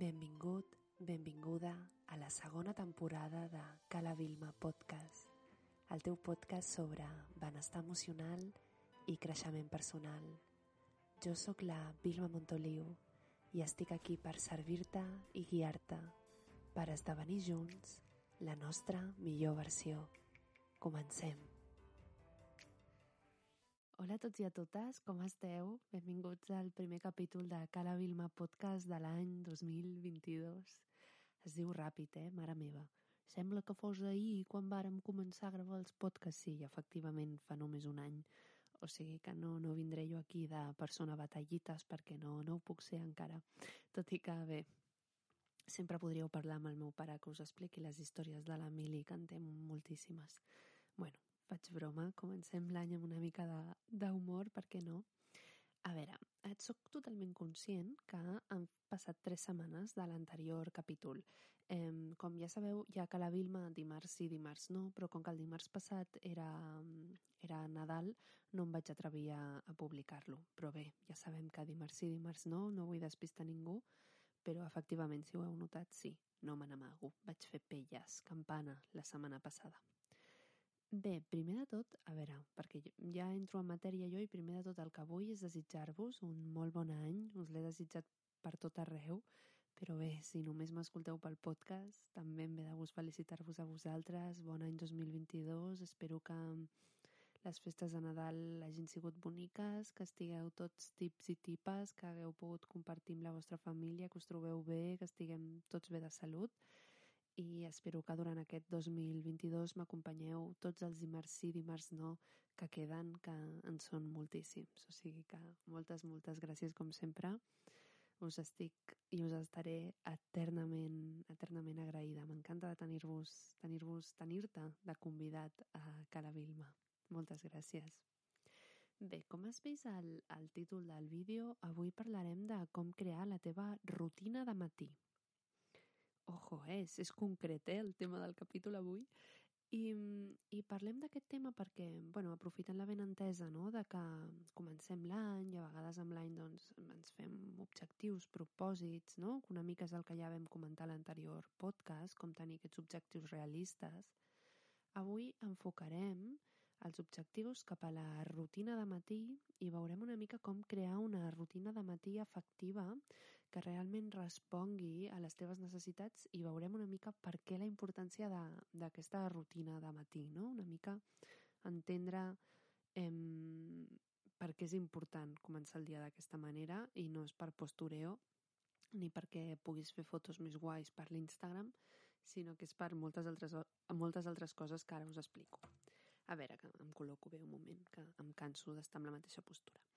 Benvingut, benvinguda a la segona temporada de Cala Vilma Podcast, el teu podcast sobre benestar emocional i creixement personal. Jo sóc la Vilma Montoliu i estic aquí per servir-te i guiar-te per esdevenir junts la nostra millor versió. Comencem! Hola a tots i a totes, com esteu? Benvinguts al primer capítol de Cala Vilma Podcast de l'any 2022. Es diu ràpid, eh? Mare meva. Sembla que fos ahir quan vàrem començar a gravar els podcasts. Sí, efectivament, fa només un any. O sigui que no, no vindré jo aquí de persona batallites perquè no, no ho puc ser encara. Tot i que, bé, sempre podríeu parlar amb el meu pare que us expliqui les històries de la Mili, que en té moltíssimes. Bueno, faig broma, comencem l'any amb una mica d'humor, per què no? A veure, et soc totalment conscient que han passat tres setmanes de l'anterior capítol. Eh, com ja sabeu, ja que la Vilma dimarts sí, dimarts no, però com que el dimarts passat era, era Nadal, no em vaig atrevir a, a publicar-lo. Però bé, ja sabem que dimarts sí, dimarts no, no vull despistar ningú, però efectivament, si ho heu notat, sí, no me n'amago. Vaig fer pelles, campana, la setmana passada. Bé, primer de tot, a veure, perquè ja entro en matèria jo i primer de tot el que vull és desitjar-vos un molt bon any, us l'he desitjat per tot arreu, però bé, si només m'escolteu pel podcast, també em ve de gust felicitar-vos a vosaltres, bon any 2022, espero que les festes de Nadal hagin sigut boniques, que estigueu tots tips i tipes, que hagueu pogut compartir amb la vostra família, que us trobeu bé, que estiguem tots bé de salut i espero que durant aquest 2022 m'acompanyeu tots els dimarts sí, dimarts no que queden, que en són moltíssims. O sigui que moltes, moltes gràcies com sempre. Us estic i us estaré eternament, eternament agraïda. M'encanta de tenir-vos, tenir-vos, tenir-te de convidat a Cala Vilma. Moltes gràcies. Bé, com has vist al, al títol del vídeo, avui parlarem de com crear la teva rutina de matí. Ojo, és, és concret eh, el tema del capítol avui. I, i parlem d'aquest tema perquè, bueno, aprofitant la benentesa no? de que comencem l'any i a vegades amb l'any doncs, ens fem objectius, propòsits, no? que una mica és el que ja vam comentar a l'anterior podcast, com tenir aquests objectius realistes. Avui enfocarem els objectius cap a la rutina de matí i veurem una mica com crear una rutina de matí efectiva que realment respongui a les teves necessitats i veurem una mica per què la importància d'aquesta rutina de matí, no? Una mica entendre em, per què és important començar el dia d'aquesta manera i no és per postureo ni perquè puguis fer fotos més guais per l'Instagram, sinó que és per moltes altres, moltes altres coses que ara us explico. A veure, que em col·loco bé un moment, que em canso d'estar amb la mateixa postura.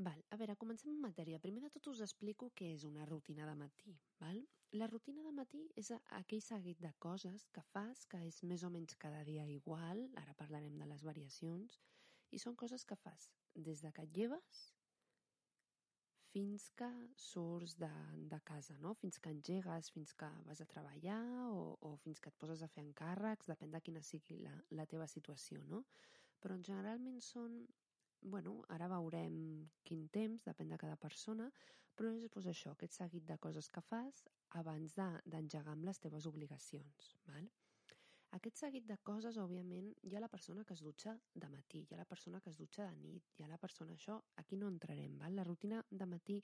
Val, a veure, comencem en matèria. Primer de tot us explico què és una rutina de matí. Val? La rutina de matí és aquell seguit de coses que fas que és més o menys cada dia igual, ara parlarem de les variacions, i són coses que fas des de que et lleves fins que surts de, de casa, no? fins que engegues, fins que vas a treballar o, o fins que et poses a fer encàrrecs, depèn de quina sigui la, la teva situació, no? Però generalment són bueno, ara veurem quin temps, depèn de cada persona, però és pues, això, aquest seguit de coses que fas abans d'engegar de, amb les teves obligacions. Val? Aquest seguit de coses, òbviament, hi ha la persona que es dutxa de matí, hi ha la persona que es dutxa de nit, hi ha la persona... Això, aquí no entrarem, val? La rutina de matí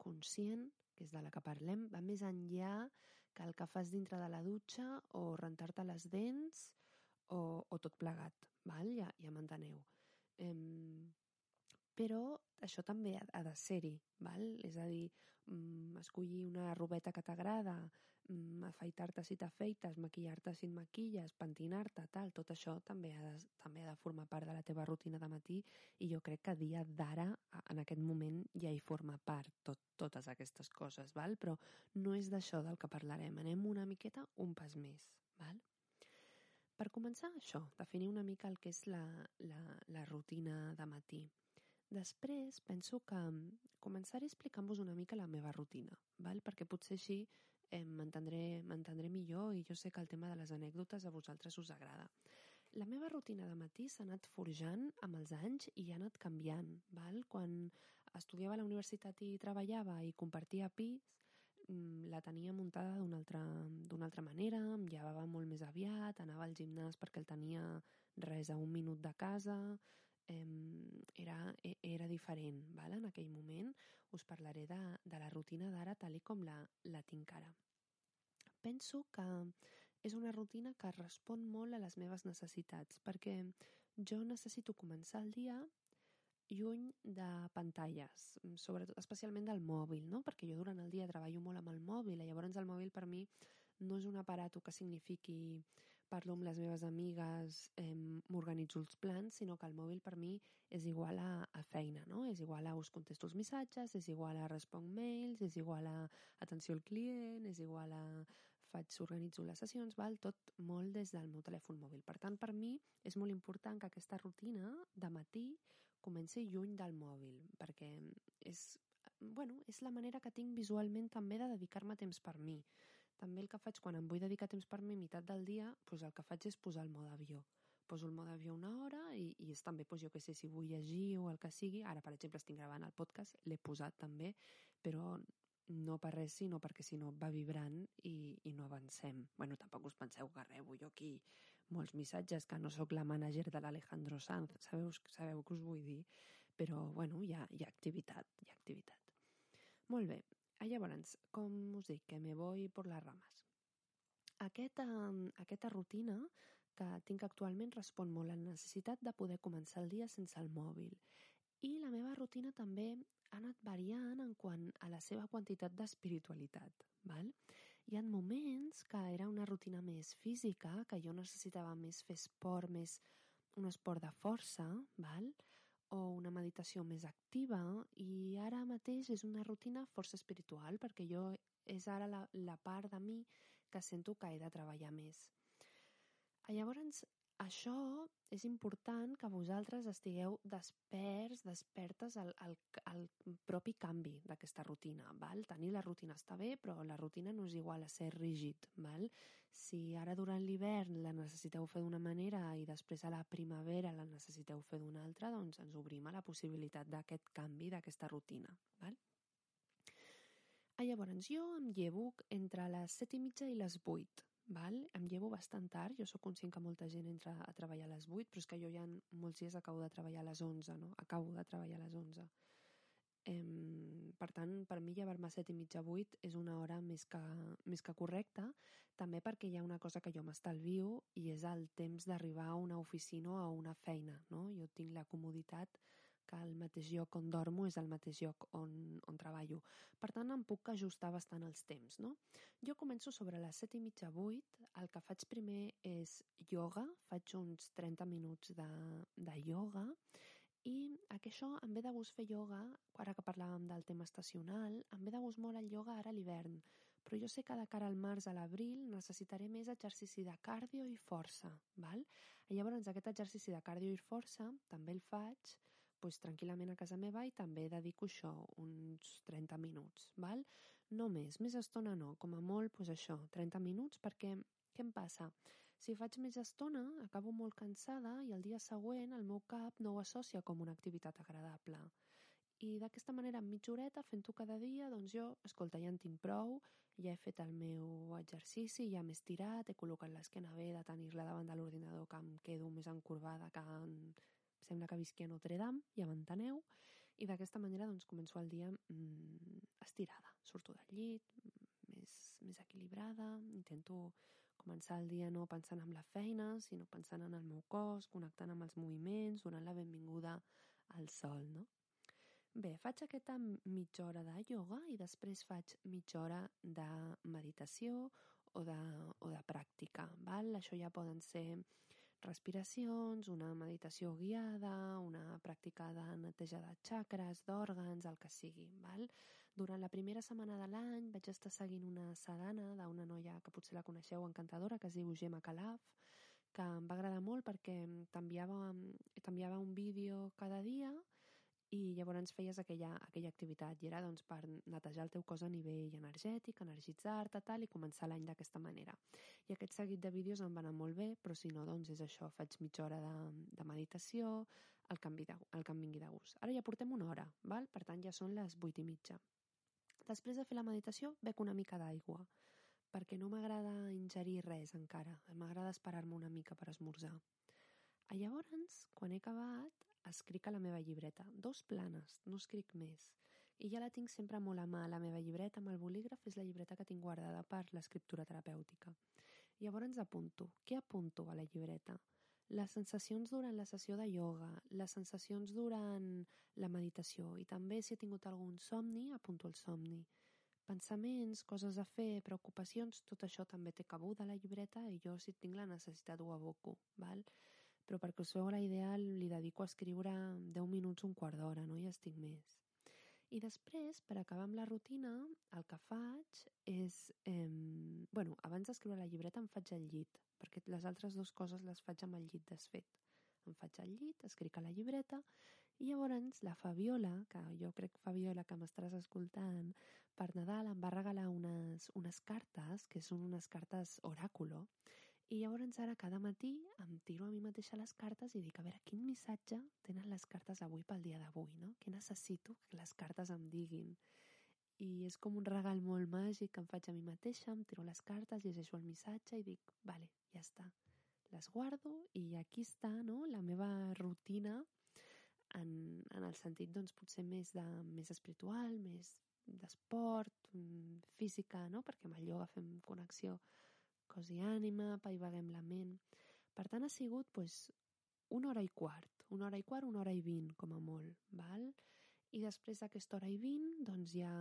conscient, que és de la que parlem, va més enllà que el que fas dintre de la dutxa o rentar-te les dents o, o tot plegat, val? Ja, ja m'enteneu. Ehm, però això també ha, de ser-hi, val? És a dir, mm, escollir una robeta que t'agrada, mm, afaitar-te si t'afeites, maquillar-te si et maquilles, pentinar-te, tal, tot això també ha, de, també ha de formar part de la teva rutina de matí i jo crec que dia d'ara, en aquest moment, ja hi forma part tot, totes aquestes coses, val? però no és d'això del que parlarem, anem una miqueta un pas més. Val? Per començar, això, definir una mica el que és la, la, la rutina de matí. Després penso que mm, començaré explicant-vos una mica la meva rutina, val? perquè potser així eh, m'entendré millor i jo sé que el tema de les anècdotes a vosaltres us agrada. La meva rutina de matí s'ha anat forjant amb els anys i ha anat canviant. Val? Quan estudiava a la universitat i treballava i compartia pis, mm, la tenia muntada d'una altra, altra manera, em llevava molt més aviat, anava al gimnàs perquè el tenia res a un minut de casa, era, e, era diferent, val? en aquell moment us parlaré de, de la rutina d'ara tal com la, la tinc ara. Penso que és una rutina que respon molt a les meves necessitats, perquè jo necessito començar el dia lluny de pantalles, sobretot, especialment del mòbil, no? perquè jo durant el dia treballo molt amb el mòbil i llavors el mòbil per mi no és un aparato que signifiqui parlo amb les meves amigues, eh, m'organitzo els plans, sinó que el mòbil per mi és igual a, a feina, no? És igual a us contesto els missatges, és igual a responc mails, és igual a atenció al client, és igual a faig, organitzo les sessions, val? tot molt des del meu telèfon mòbil. Per tant, per mi és molt important que aquesta rutina de matí comenci lluny del mòbil, perquè és, bueno, és la manera que tinc visualment també de dedicar-me temps per mi. També el que faig quan em vull dedicar temps per mi meitat del dia, doncs el que faig és posar el mode avió. Poso el mode avió una hora i, i és també, doncs jo que sé, si vull llegir o el que sigui, ara per exemple estic gravant el podcast, l'he posat també, però no per res, sinó perquè si no va vibrant i, i no avancem. bueno, tampoc us penseu que rebo jo aquí molts missatges, que no sóc la mànager de l'Alejandro Sanz, sabeu, sabeu què us vull dir? Però, bueno, hi ha, hi ha activitat, hi ha activitat. Molt bé, llavors, com us dic, que me voy por las ramas. Aquesta, aquesta rutina que tinc actualment respon molt a la necessitat de poder començar el dia sense el mòbil. I la meva rutina també ha anat variant en quant a la seva quantitat d'espiritualitat. Val? Hi ha moments que era una rutina més física, que jo necessitava més fer esport, més un esport de força, val? O una meditació més activa i ara mateix és una rutina força espiritual perquè jo és ara la, la part de mi que sento que he de treballar més. Llavors, això és important que vosaltres estigueu desperts, despertes al, al, al propi canvi d'aquesta rutina. Val? Tenir la rutina està bé, però la rutina no és igual a ser rígid. Val? Si ara durant l'hivern la necessiteu fer d'una manera i després a la primavera la necessiteu fer d'una altra, doncs ens obrim a la possibilitat d'aquest canvi, d'aquesta rutina. Val? Ah, llavors, jo em llevo entre les set i mitja i les vuit val? em llevo bastant tard, jo sóc conscient que molta gent entra a treballar a les 8, però és que jo ja molts dies acabo de treballar a les 11, no? Acabo de treballar a les 11. Em, per tant, per mi llevar-me a 7 i mitja 8 és una hora més que, més que correcta, també perquè hi ha una cosa que jo m'estalvio i és el temps d'arribar a una oficina o a una feina, no? Jo tinc la comoditat que el mateix lloc on dormo és el mateix lloc on, on treballo. Per tant, em puc ajustar bastant els temps, no? Jo començo sobre les 7 i mitja 8. El que faig primer és yoga. Faig uns 30 minuts de, de yoga i això em ve de gust fer yoga, ara que parlàvem del tema estacional, em ve de gust molt el yoga ara a l'hivern, però jo sé que de cara al març a l'abril necessitaré més exercici de cardio i força, val? I llavors aquest exercici de cardio i força també el faig pues, tranquil·lament a casa meva i també dedico això, uns 30 minuts, val? No més, més estona no, com a molt, pues això, 30 minuts, perquè què em passa? Si faig més estona, acabo molt cansada i el dia següent el meu cap no ho associa com una activitat agradable. I d'aquesta manera, en mitja horeta, fent-ho cada dia, doncs jo, escolta, ja en tinc prou, ja he fet el meu exercici, ja m'he estirat, he col·locat l'esquena bé de tenir-la davant de l'ordinador que em quedo més encorbada que en sembla que visqui a Notre Dame, ja m'enteneu, i d'aquesta manera doncs, començo el dia mm, estirada. Surto del llit, mm, més, més equilibrada, intento començar el dia no pensant en la feina, sinó pensant en el meu cos, connectant amb els moviments, donant la benvinguda al sol, no? Bé, faig aquesta mitja hora de yoga i després faig mitja hora de meditació o de, o de pràctica. Val? Això ja poden ser respiracions, una meditació guiada, una pràctica de neteja de xacres, d'òrgans, el que sigui. Val? Durant la primera setmana de l'any vaig estar seguint una sadana d'una noia que potser la coneixeu, encantadora, que es diu Gemma Calaf, que em va agradar molt perquè t'enviava un vídeo cada dia i llavors feies aquella, aquella activitat i era doncs, per netejar el teu cos a nivell energètic, energitzar-te tal i començar l'any d'aquesta manera. I aquest seguit de vídeos em va anar molt bé, però si no, doncs és això, faig mitja hora de, de meditació, el canvi de, el que em vingui de gust. Ara ja portem una hora, val? per tant ja són les vuit i mitja. Després de fer la meditació, bec una mica d'aigua, perquè no m'agrada ingerir res encara. M'agrada esperar-me una mica per esmorzar. A llavors, quan he acabat, escric a la meva llibreta. Dos planes, no escric més. I ja la tinc sempre molt a mà, la meva llibreta amb el bolígraf és la llibreta que tinc guardada per l'escriptura terapèutica. Llavors apunto. Què apunto a la llibreta? Les sensacions durant la sessió de ioga, les sensacions durant la meditació i també si he tingut algun somni, apunto el somni. Pensaments, coses a fer, preocupacions, tot això també té cabuda a la llibreta i jo si tinc la necessitat ho aboco, val? Però perquè us feu la idea li dedico a escriure 10 minuts, un quart d'hora, no hi estic més. I després, per acabar amb la rutina, el que faig és... Eh, bueno, abans d'escriure la llibreta em faig el llit, perquè les altres dues coses les faig amb el llit desfet. Em faig el llit, escric a la llibreta, i llavors la Fabiola, que jo crec Fabiola que m'estaràs escoltant, per Nadal em va regalar unes, unes cartes, que són unes cartes oràculo, i llavors ara cada matí em tiro a mi mateixa les cartes i dic, a veure, quin missatge tenen les cartes avui pel dia d'avui, no? Què necessito que les cartes em diguin? I és com un regal molt màgic que em faig a mi mateixa, em tiro les cartes, llegeixo el missatge i dic, vale, ja està. Les guardo i aquí està, no?, la meva rutina en, en el sentit, doncs, potser més, de, més espiritual, més d'esport, mm, física, no?, perquè amb el ioga fem connexió cos i ànima, paivaguem la ment. Per tant, ha sigut pues, una hora i quart, una hora i quart, una hora i vint, com a molt, val? I després d'aquesta hora i vint, doncs ja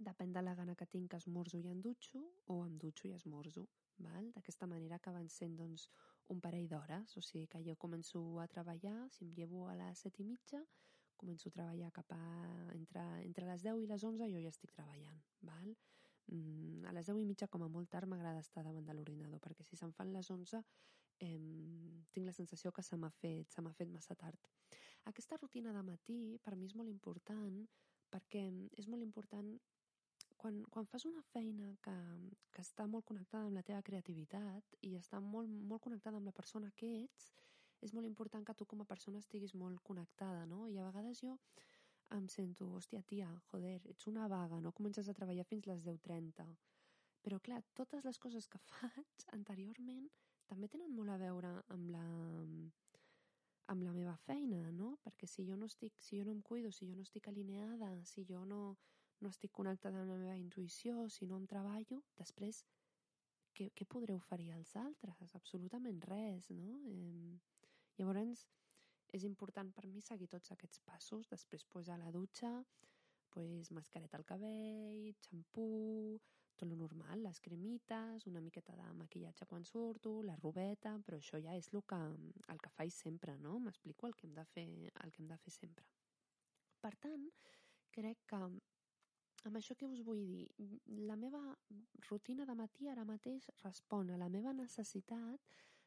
depèn de la gana que tinc, esmorzo i em dutxo, o em dutxo i esmorzo, val? D'aquesta manera que van sent, doncs, un parell d'hores, o sigui que jo començo a treballar, si em llevo a les set i mitja, començo a treballar cap a... Entre, entre les 10 i les 11 jo ja estic treballant, val? Mm, a les 10 i mitja com a molt tard m'agrada estar davant de l'ordinador, perquè si se'n fan les 11 eh, tinc la sensació que se m'ha fet, se fet massa tard. Aquesta rutina de matí per mi és molt important perquè és molt important quan, quan fas una feina que, que està molt connectada amb la teva creativitat i està molt, molt connectada amb la persona que ets, és molt important que tu com a persona estiguis molt connectada, no? I a vegades jo em sento, hòstia, tia, joder, ets una vaga, no comences a treballar fins les 10.30. Però, clar, totes les coses que faig anteriorment també tenen molt a veure amb la, amb la meva feina, no? Perquè si jo no estic, si jo no em cuido, si jo no estic alineada, si jo no, no estic connectada amb la meva intuïció, si no em treballo, després què, què podré oferir als altres? Absolutament res, no? Eh, llavors, és important per mi seguir tots aquests passos, després a la dutxa, pues, mascareta al cabell, xampú, tot lo normal, les cremites, una miqueta de maquillatge quan surto, la robeta, però això ja és el que, el que faig sempre, no? M'explico el que hem de fer, el que hem de fer sempre. Per tant, crec que amb això que us vull dir, la meva rutina de matí ara mateix respon a la meva necessitat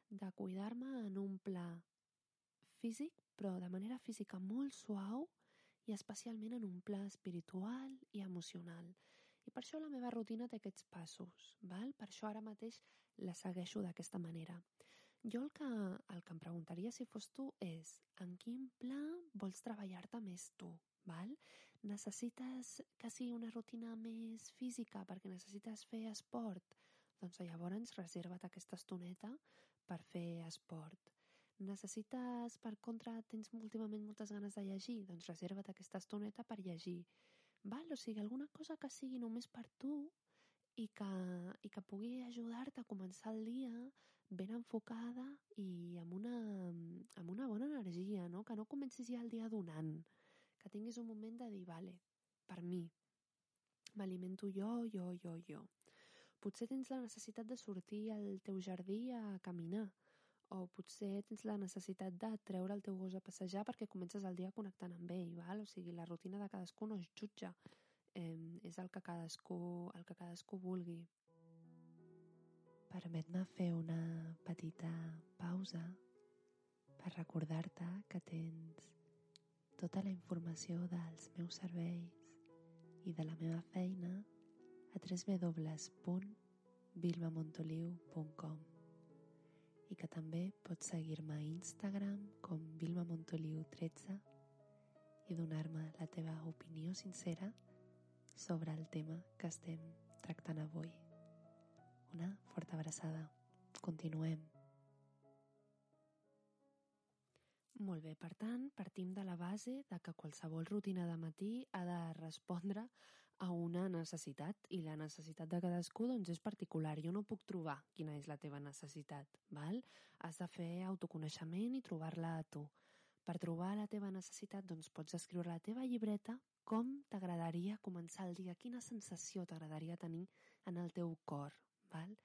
de cuidar-me en un pla físic, però de manera física molt suau i especialment en un pla espiritual i emocional. I per això la meva rutina té aquests passos, val? per això ara mateix la segueixo d'aquesta manera. Jo el que, el que em preguntaria si fos tu és en quin pla vols treballar-te més tu? Val? Necessites que sigui una rutina més física perquè necessites fer esport? Doncs llavors reserva't aquesta estoneta per fer esport. Necessites, per contra, tens últimament moltes ganes de llegir? Doncs reserva't aquesta estoneta per llegir. Val? O sigui, alguna cosa que sigui només per tu i que, i que pugui ajudar-te a començar el dia ben enfocada i amb una, amb una bona energia, no? Que no comencis ja el dia donant, que tinguis un moment de dir, vale, per mi, m'alimento jo, jo, jo, jo. Potser tens la necessitat de sortir al teu jardí a caminar, o potser tens la necessitat de treure el teu gos a passejar perquè comences el dia connectant amb ell, val? o sigui, la rutina de cadascú no es jutja, eh, és el que cadascú, el que cadascú vulgui. Permet-me fer una petita pausa per recordar-te que tens tota la informació dels meus serveis i de la meva feina a www.vilmamontoliu.com i que també pots seguir-me a Instagram com vilmamontoliu13 i donar-me la teva opinió sincera sobre el tema que estem tractant avui. Una forta abraçada. Continuem. Molt bé, per tant, partim de la base de que qualsevol rutina de matí ha de respondre a una necessitat i la necessitat de cadascú doncs, és particular. Jo no puc trobar quina és la teva necessitat. Val? Has de fer autoconeixement i trobar-la a tu. Per trobar la teva necessitat doncs, pots escriure la teva llibreta com t'agradaria començar el dia, quina sensació t'agradaria tenir en el teu cor. Val?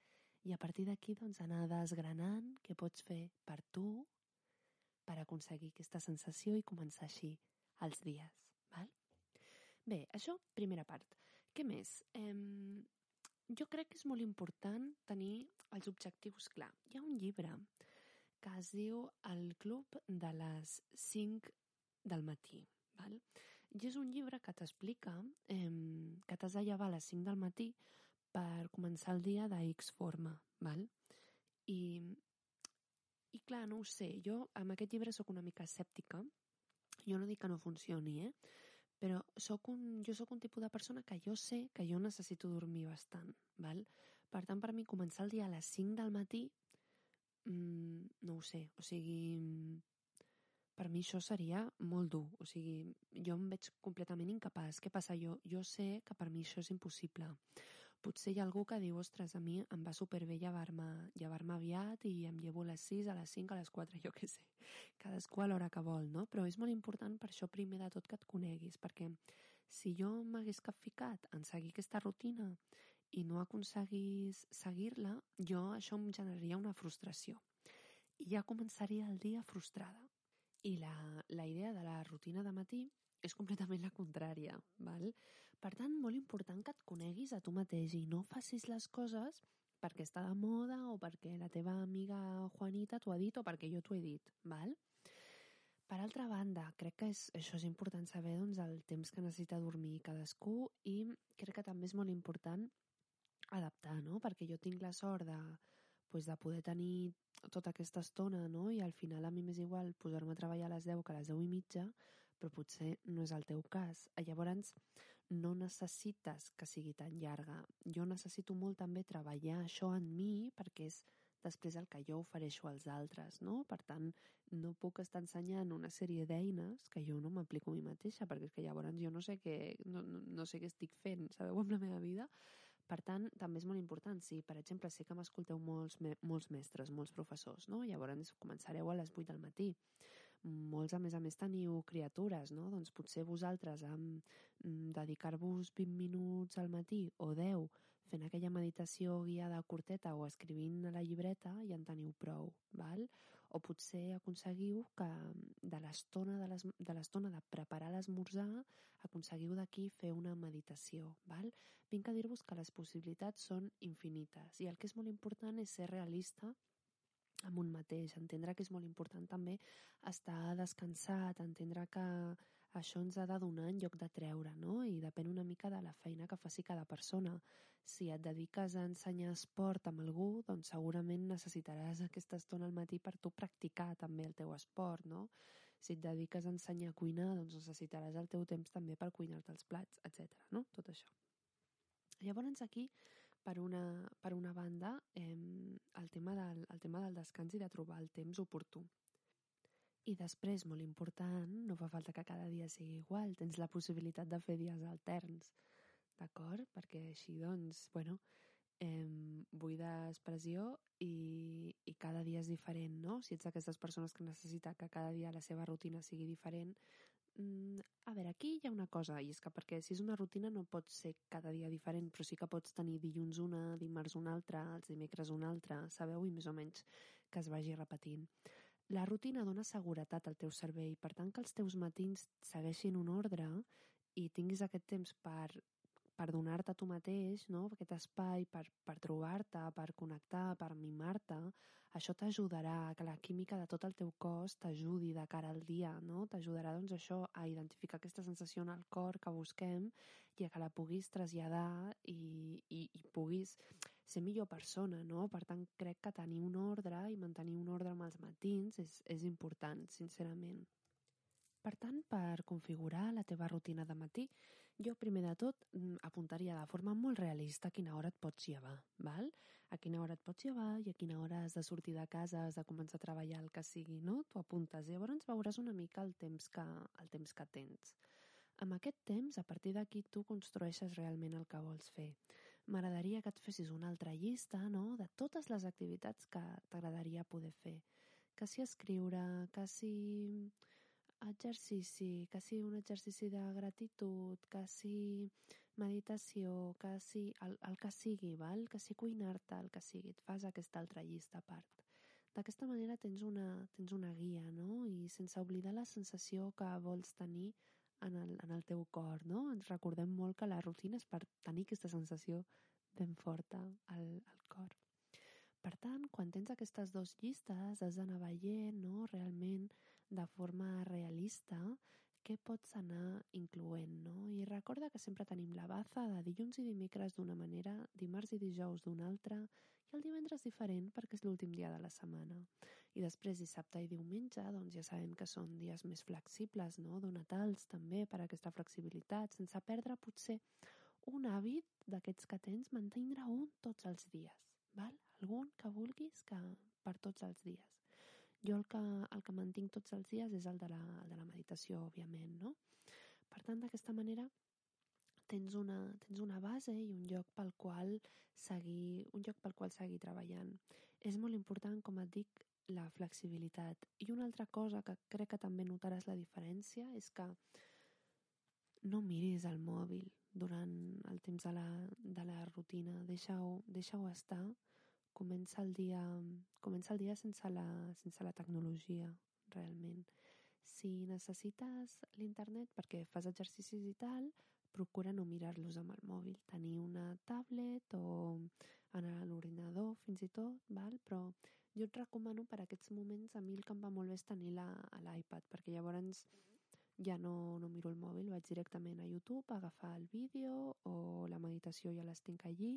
I a partir d'aquí doncs, anar desgranant què pots fer per tu per aconseguir aquesta sensació i començar així els dies. Val? Bé, això, primera part. Què més? Eh, jo crec que és molt important tenir els objectius clar. Hi ha un llibre que es diu El club de les 5 del matí. Val? I és un llibre que t'explica eh, que t'has de llevar a les 5 del matí per començar el dia de X forma. Val? I i clar, no ho sé, jo amb aquest llibre sóc una mica escèptica. Jo no dic que no funcioni, eh? Però soc un, jo sóc un tipus de persona que jo sé que jo necessito dormir bastant, val? Per tant, per mi, començar el dia a les 5 del matí, mmm, no ho sé, o sigui, per mi això seria molt dur, o sigui, jo em veig completament incapaç. Què passa? Jo, jo sé que per mi això és impossible potser hi ha algú que diu, ostres, a mi em va superbé llevar-me llevar aviat i em llevo a les 6, a les 5, a les 4, jo què sé. Cadascú a l'hora que vol, no? Però és molt important per això primer de tot que et coneguis, perquè si jo m'hagués capficat en seguir aquesta rutina i no aconseguís seguir-la, jo això em generaria una frustració. I ja començaria el dia frustrada. I la, la idea de la rutina de matí és completament la contrària, val? Per tant, molt important que et coneguis a tu mateix i no facis les coses perquè està de moda o perquè la teva amiga Juanita t'ho ha dit o perquè jo t'ho he dit, val? Per altra banda, crec que és, això és important saber doncs, el temps que necessita dormir cadascú i crec que també és molt important adaptar, no? Perquè jo tinc la sort de, pues, de poder tenir tota aquesta estona, no? I al final a mi m'és igual posar-me a treballar a les 10 que a les 10 i mitja, però potser no és el teu cas. Llavors, no necessites que sigui tan llarga. Jo necessito molt també treballar això en mi perquè és després el que jo ofereixo als altres, no? Per tant, no puc estar ensenyant una sèrie d'eines que jo no m'aplico a mi mateixa, perquè és que llavors jo no sé què, no, no, no sé què estic fent, sabeu, amb la meva vida. Per tant, també és molt important, si per exemple sé que m'escolteu molts, me, molts mestres, molts professors, no? Llavors començareu a les 8 del matí molts a més a més teniu criatures, no? Doncs potser vosaltres amb mm, dedicar-vos 20 minuts al matí o 10 fent aquella meditació guiada curteta o escrivint a la llibreta ja en teniu prou, val? O potser aconseguiu que de l'estona de l'estona de preparar l'esmorzar aconseguiu d'aquí fer una meditació, val? Vinc a dir-vos que les possibilitats són infinites i el que és molt important és ser realista amb un mateix, entendre que és molt important també estar descansat, entendre que això ens ha de donar en lloc de treure, no? I depèn una mica de la feina que faci cada persona. Si et dediques a ensenyar esport amb algú, doncs segurament necessitaràs aquesta estona al matí per tu practicar també el teu esport, no? Si et dediques a ensenyar a cuinar, doncs necessitaràs el teu temps també per cuinar-te els plats, etc. no? Tot això. Llavors aquí per una, per una banda, eh, el, tema del, el tema del descans i de trobar el temps oportú. I després, molt important, no fa falta que cada dia sigui igual, tens la possibilitat de fer dies alterns, d'acord? Perquè així, doncs, bueno, eh, buida expressió i, i cada dia és diferent, no? Si ets d'aquestes persones que necessita que cada dia la seva rutina sigui diferent, Mm, a veure, aquí hi ha una cosa, i és que perquè si és una rutina no pot ser cada dia diferent, però sí que pots tenir dilluns una, dimarts una altra, els dimecres una altra, sabeu? I més o menys que es vagi repetint. La rutina dona seguretat al teu cervell, per tant que els teus matins segueixin un ordre i tinguis aquest temps per per donar-te a tu mateix, no? aquest espai per, per trobar-te, per connectar, per mimar-te, això t'ajudarà que la química de tot el teu cos t'ajudi de cara al dia, no? T'ajudarà, doncs, això, a identificar aquesta sensació en el cor que busquem i a que la puguis traslladar i, i, i puguis ser millor persona, no? Per tant, crec que tenir un ordre i mantenir un ordre amb els matins és, és important, sincerament. Per tant, per configurar la teva rutina de matí, jo primer de tot mm, apuntaria de forma molt realista quina hora et pots llevar, val? A quina hora et pots llevar i a quina hora has de sortir de casa, has de començar a treballar, el que sigui, no? Tu apuntes i llavors veuràs una mica el temps que, el temps que tens. Amb aquest temps, a partir d'aquí, tu construeixes realment el que vols fer. M'agradaria que et fessis una altra llista, no?, de totes les activitats que t'agradaria poder fer. Que si escriure, que si exercici, que sigui un exercici de gratitud, que sigui meditació, que sigui el, el que sigui, val? que sigui cuinar-te, el que sigui, et fas aquesta altra llista a part. D'aquesta manera tens una, tens una guia, no? I sense oblidar la sensació que vols tenir en el, en el teu cor, no? Ens recordem molt que la rutina és per tenir aquesta sensació ben forta al, al cor. Per tant, quan tens aquestes dues llistes, has d'anar veient no, realment de forma realista què pots anar incloent. No? I recorda que sempre tenim la baza de dilluns i dimecres d'una manera, dimarts i dijous d'una altra, i el divendres diferent perquè és l'últim dia de la setmana. I després dissabte i diumenge, doncs ja sabem que són dies més flexibles, no? donatals també per aquesta flexibilitat, sense perdre potser un hàbit d'aquests que tens, mantindre un tots els dies. Val? algun que vulguis que per tots els dies. Jo el que, el que mantinc tots els dies és el de la, el de la meditació, òbviament, no? Per tant, d'aquesta manera tens una, tens una base i un lloc pel qual seguir, un lloc pel qual seguir treballant. És molt important, com et dic, la flexibilitat. I una altra cosa que crec que també notaràs la diferència és que no miris el mòbil durant el temps de la, de la rutina. Deixa-ho deixa, -ho, estar comença el dia, comença el dia sense la, sense la tecnologia, realment. Si necessites l'internet perquè fas exercicis i tal, procura no mirar-los amb el mòbil. Tenir una tablet o anar a l'ordinador fins i tot, val? però jo et recomano per aquests moments, a mi el que em va molt bé és tenir l'iPad, perquè llavors ja no, no miro el mòbil, vaig directament a YouTube a agafar el vídeo o la meditació ja les tinc allí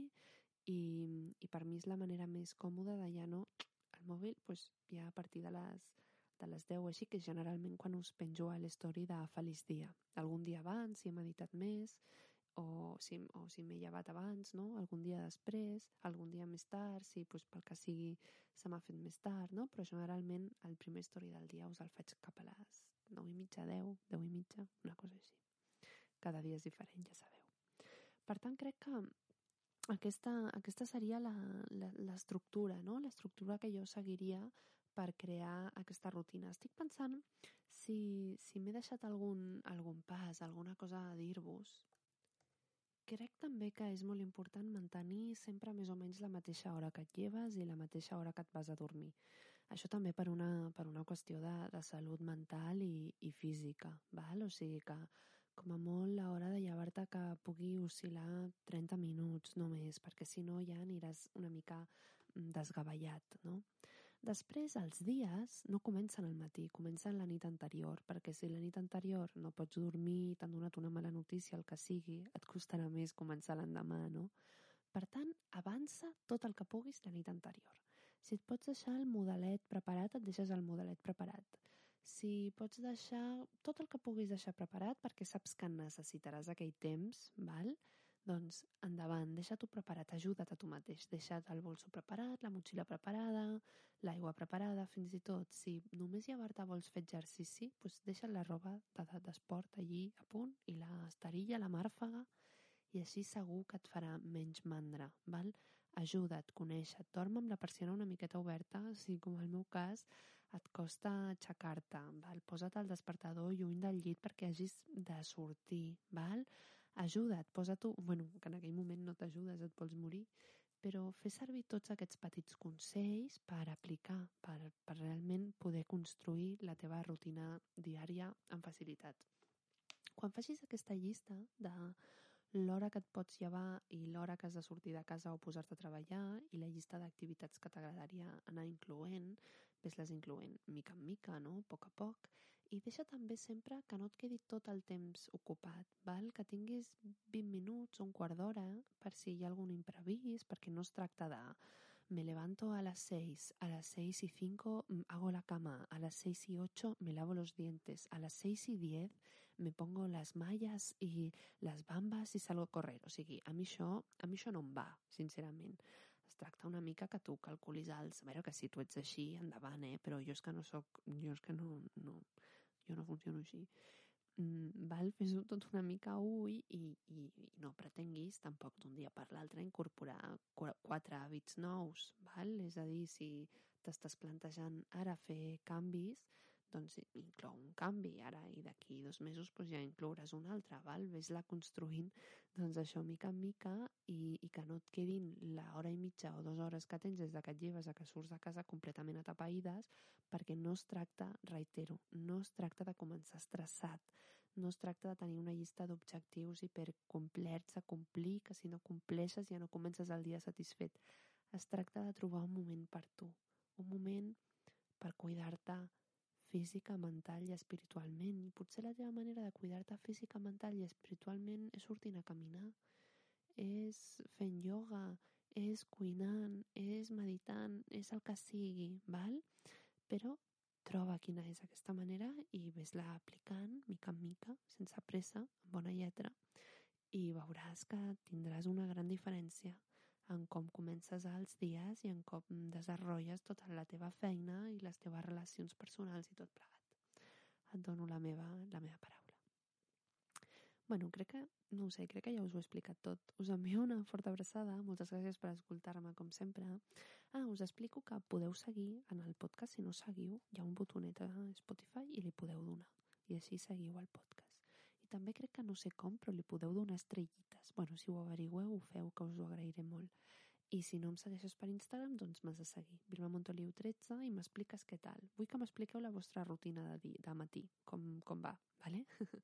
i, i per mi és la manera més còmoda de ja no... El mòbil, pues, ja a partir de les, de les 10 així, que generalment quan us penjo a l'story de feliç dia. Algun dia abans, si he meditat més, o si, o si m'he llevat abans, no? algun dia després, algun dia més tard, si pues, pel que sigui se m'ha fet més tard, no? però generalment el primer story del dia us el faig cap a les 9 i mitja, 10, 10 i mitja, una cosa així. Cada dia és diferent, ja sabeu. Per tant, crec que aquesta, aquesta seria l'estructura, no? l'estructura que jo seguiria per crear aquesta rutina. Estic pensant si, si m'he deixat algun, algun pas, alguna cosa a dir-vos. Crec també que és molt important mantenir sempre més o menys la mateixa hora que et lleves i la mateixa hora que et vas a dormir. Això també per una, per una qüestió de, de salut mental i, i física, val? o sigui que com a molt l'hora de llevar-te que pugui oscil·lar 30 minuts només, perquè si no ja aniràs una mica mm, desgavellat, no? Després, els dies no comencen al matí, comencen la nit anterior, perquè si la nit anterior no pots dormir, t'han donat una mala notícia, el que sigui, et costarà més començar l'endemà, no? Per tant, avança tot el que puguis la nit anterior. Si et pots deixar el modelet preparat, et deixes el modelet preparat si pots deixar tot el que puguis deixar preparat perquè saps que necessitaràs aquell temps, val? doncs endavant, deixa-t'ho preparat, ajuda't a tu mateix, deixa't el bolso preparat, la motxilla preparada, l'aigua preparada, fins i tot, si només llevar-te vols fer exercici, doncs deixa la roba d'esport allí a punt i la esterilla, la màrfaga, i així segur que et farà menys mandra, val? Ajuda't, coneixa't, dorm amb la persiana una miqueta oberta, si com el meu cas et costa aixecar-te, val? posa't el despertador lluny del llit perquè hagis de sortir, val? ajuda't, posa-t'ho, bueno, que en aquell moment no t'ajudes, et vols morir, però fer servir tots aquests petits consells per aplicar, per, per realment poder construir la teva rutina diària amb facilitat. Quan facis aquesta llista de l'hora que et pots llevar i l'hora que has de sortir de casa o posar-te a treballar i la llista d'activitats que t'agradaria anar incloent, ves-les incloent mica en mica, no? a poc a poc, i deixa també sempre que no et quedi tot el temps ocupat, val? que tinguis 20 minuts, un quart d'hora, per si hi ha algun imprevist, perquè no es tracta de me levanto a las 6, a las 6 y 5 mm, hago la cama, a las 6 y 8 me lavo los dientes, a las 6 y 10 me pongo las malles i les bambes i salgo a correr. O sigui, a mi això, a mi això no em va, sincerament. Es tracta una mica que tu calculis els... A veure que si tu ets així, endavant, eh? Però jo és que no sóc... Jo és que no... no jo no funciono així mm, val, fes-ho tot una mica ull i, i, i no pretenguis tampoc d'un dia per l'altre incorporar quatre hàbits nous, val? És a dir, si t'estàs plantejant ara fer canvis, doncs inclou un canvi ara i d'aquí dos mesos doncs ja inclouràs un altre, val? Ves-la construint doncs això mica en mica i, i que no et quedin l'hora i mitja o dues hores que tens des de que et lleves a que surts de casa completament atapeïdes perquè no es tracta, reitero, no es tracta de començar estressat, no es tracta de tenir una llista d'objectius hipercomplerts a complir, que si no compleixes ja no comences el dia satisfet. Es tracta de trobar un moment per tu, un moment per cuidar-te, física, mental i espiritualment. I potser la teva manera de cuidar-te física, mental i espiritualment és sortint a caminar, és fent yoga, és cuinant, és meditant, és el que sigui, val? Però troba quina és aquesta manera i ves-la aplicant mica en mica, sense pressa, amb bona lletra, i veuràs que tindràs una gran diferència en com comences els dies i en com desenvolupes tota la teva feina i les teves relacions personals i tot plegat. Et dono la meva, la meva paraula. Bueno, crec que, no sé, crec que ja us ho he explicat tot. Us envio una forta abraçada, moltes gràcies per escoltar-me com sempre. Ah, us explico que podeu seguir en el podcast, si no seguiu, hi ha un botonet a Spotify i li podeu donar. I així seguiu el podcast. També crec que no sé com, però li podeu donar estrellites. Bueno, si ho averigueu, ho feu, que us ho agrairé molt. I si no em segueixes per Instagram, doncs m'has de seguir. Vilma Montoliu 13 i m'expliques què tal. Vull que m'expliqueu la vostra rutina de, de matí, com, com va, vale?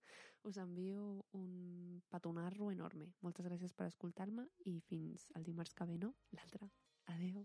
Us envio un petonarro enorme. Moltes gràcies per escoltar-me i fins al dimarts que ve, no? L'altre. Adeu.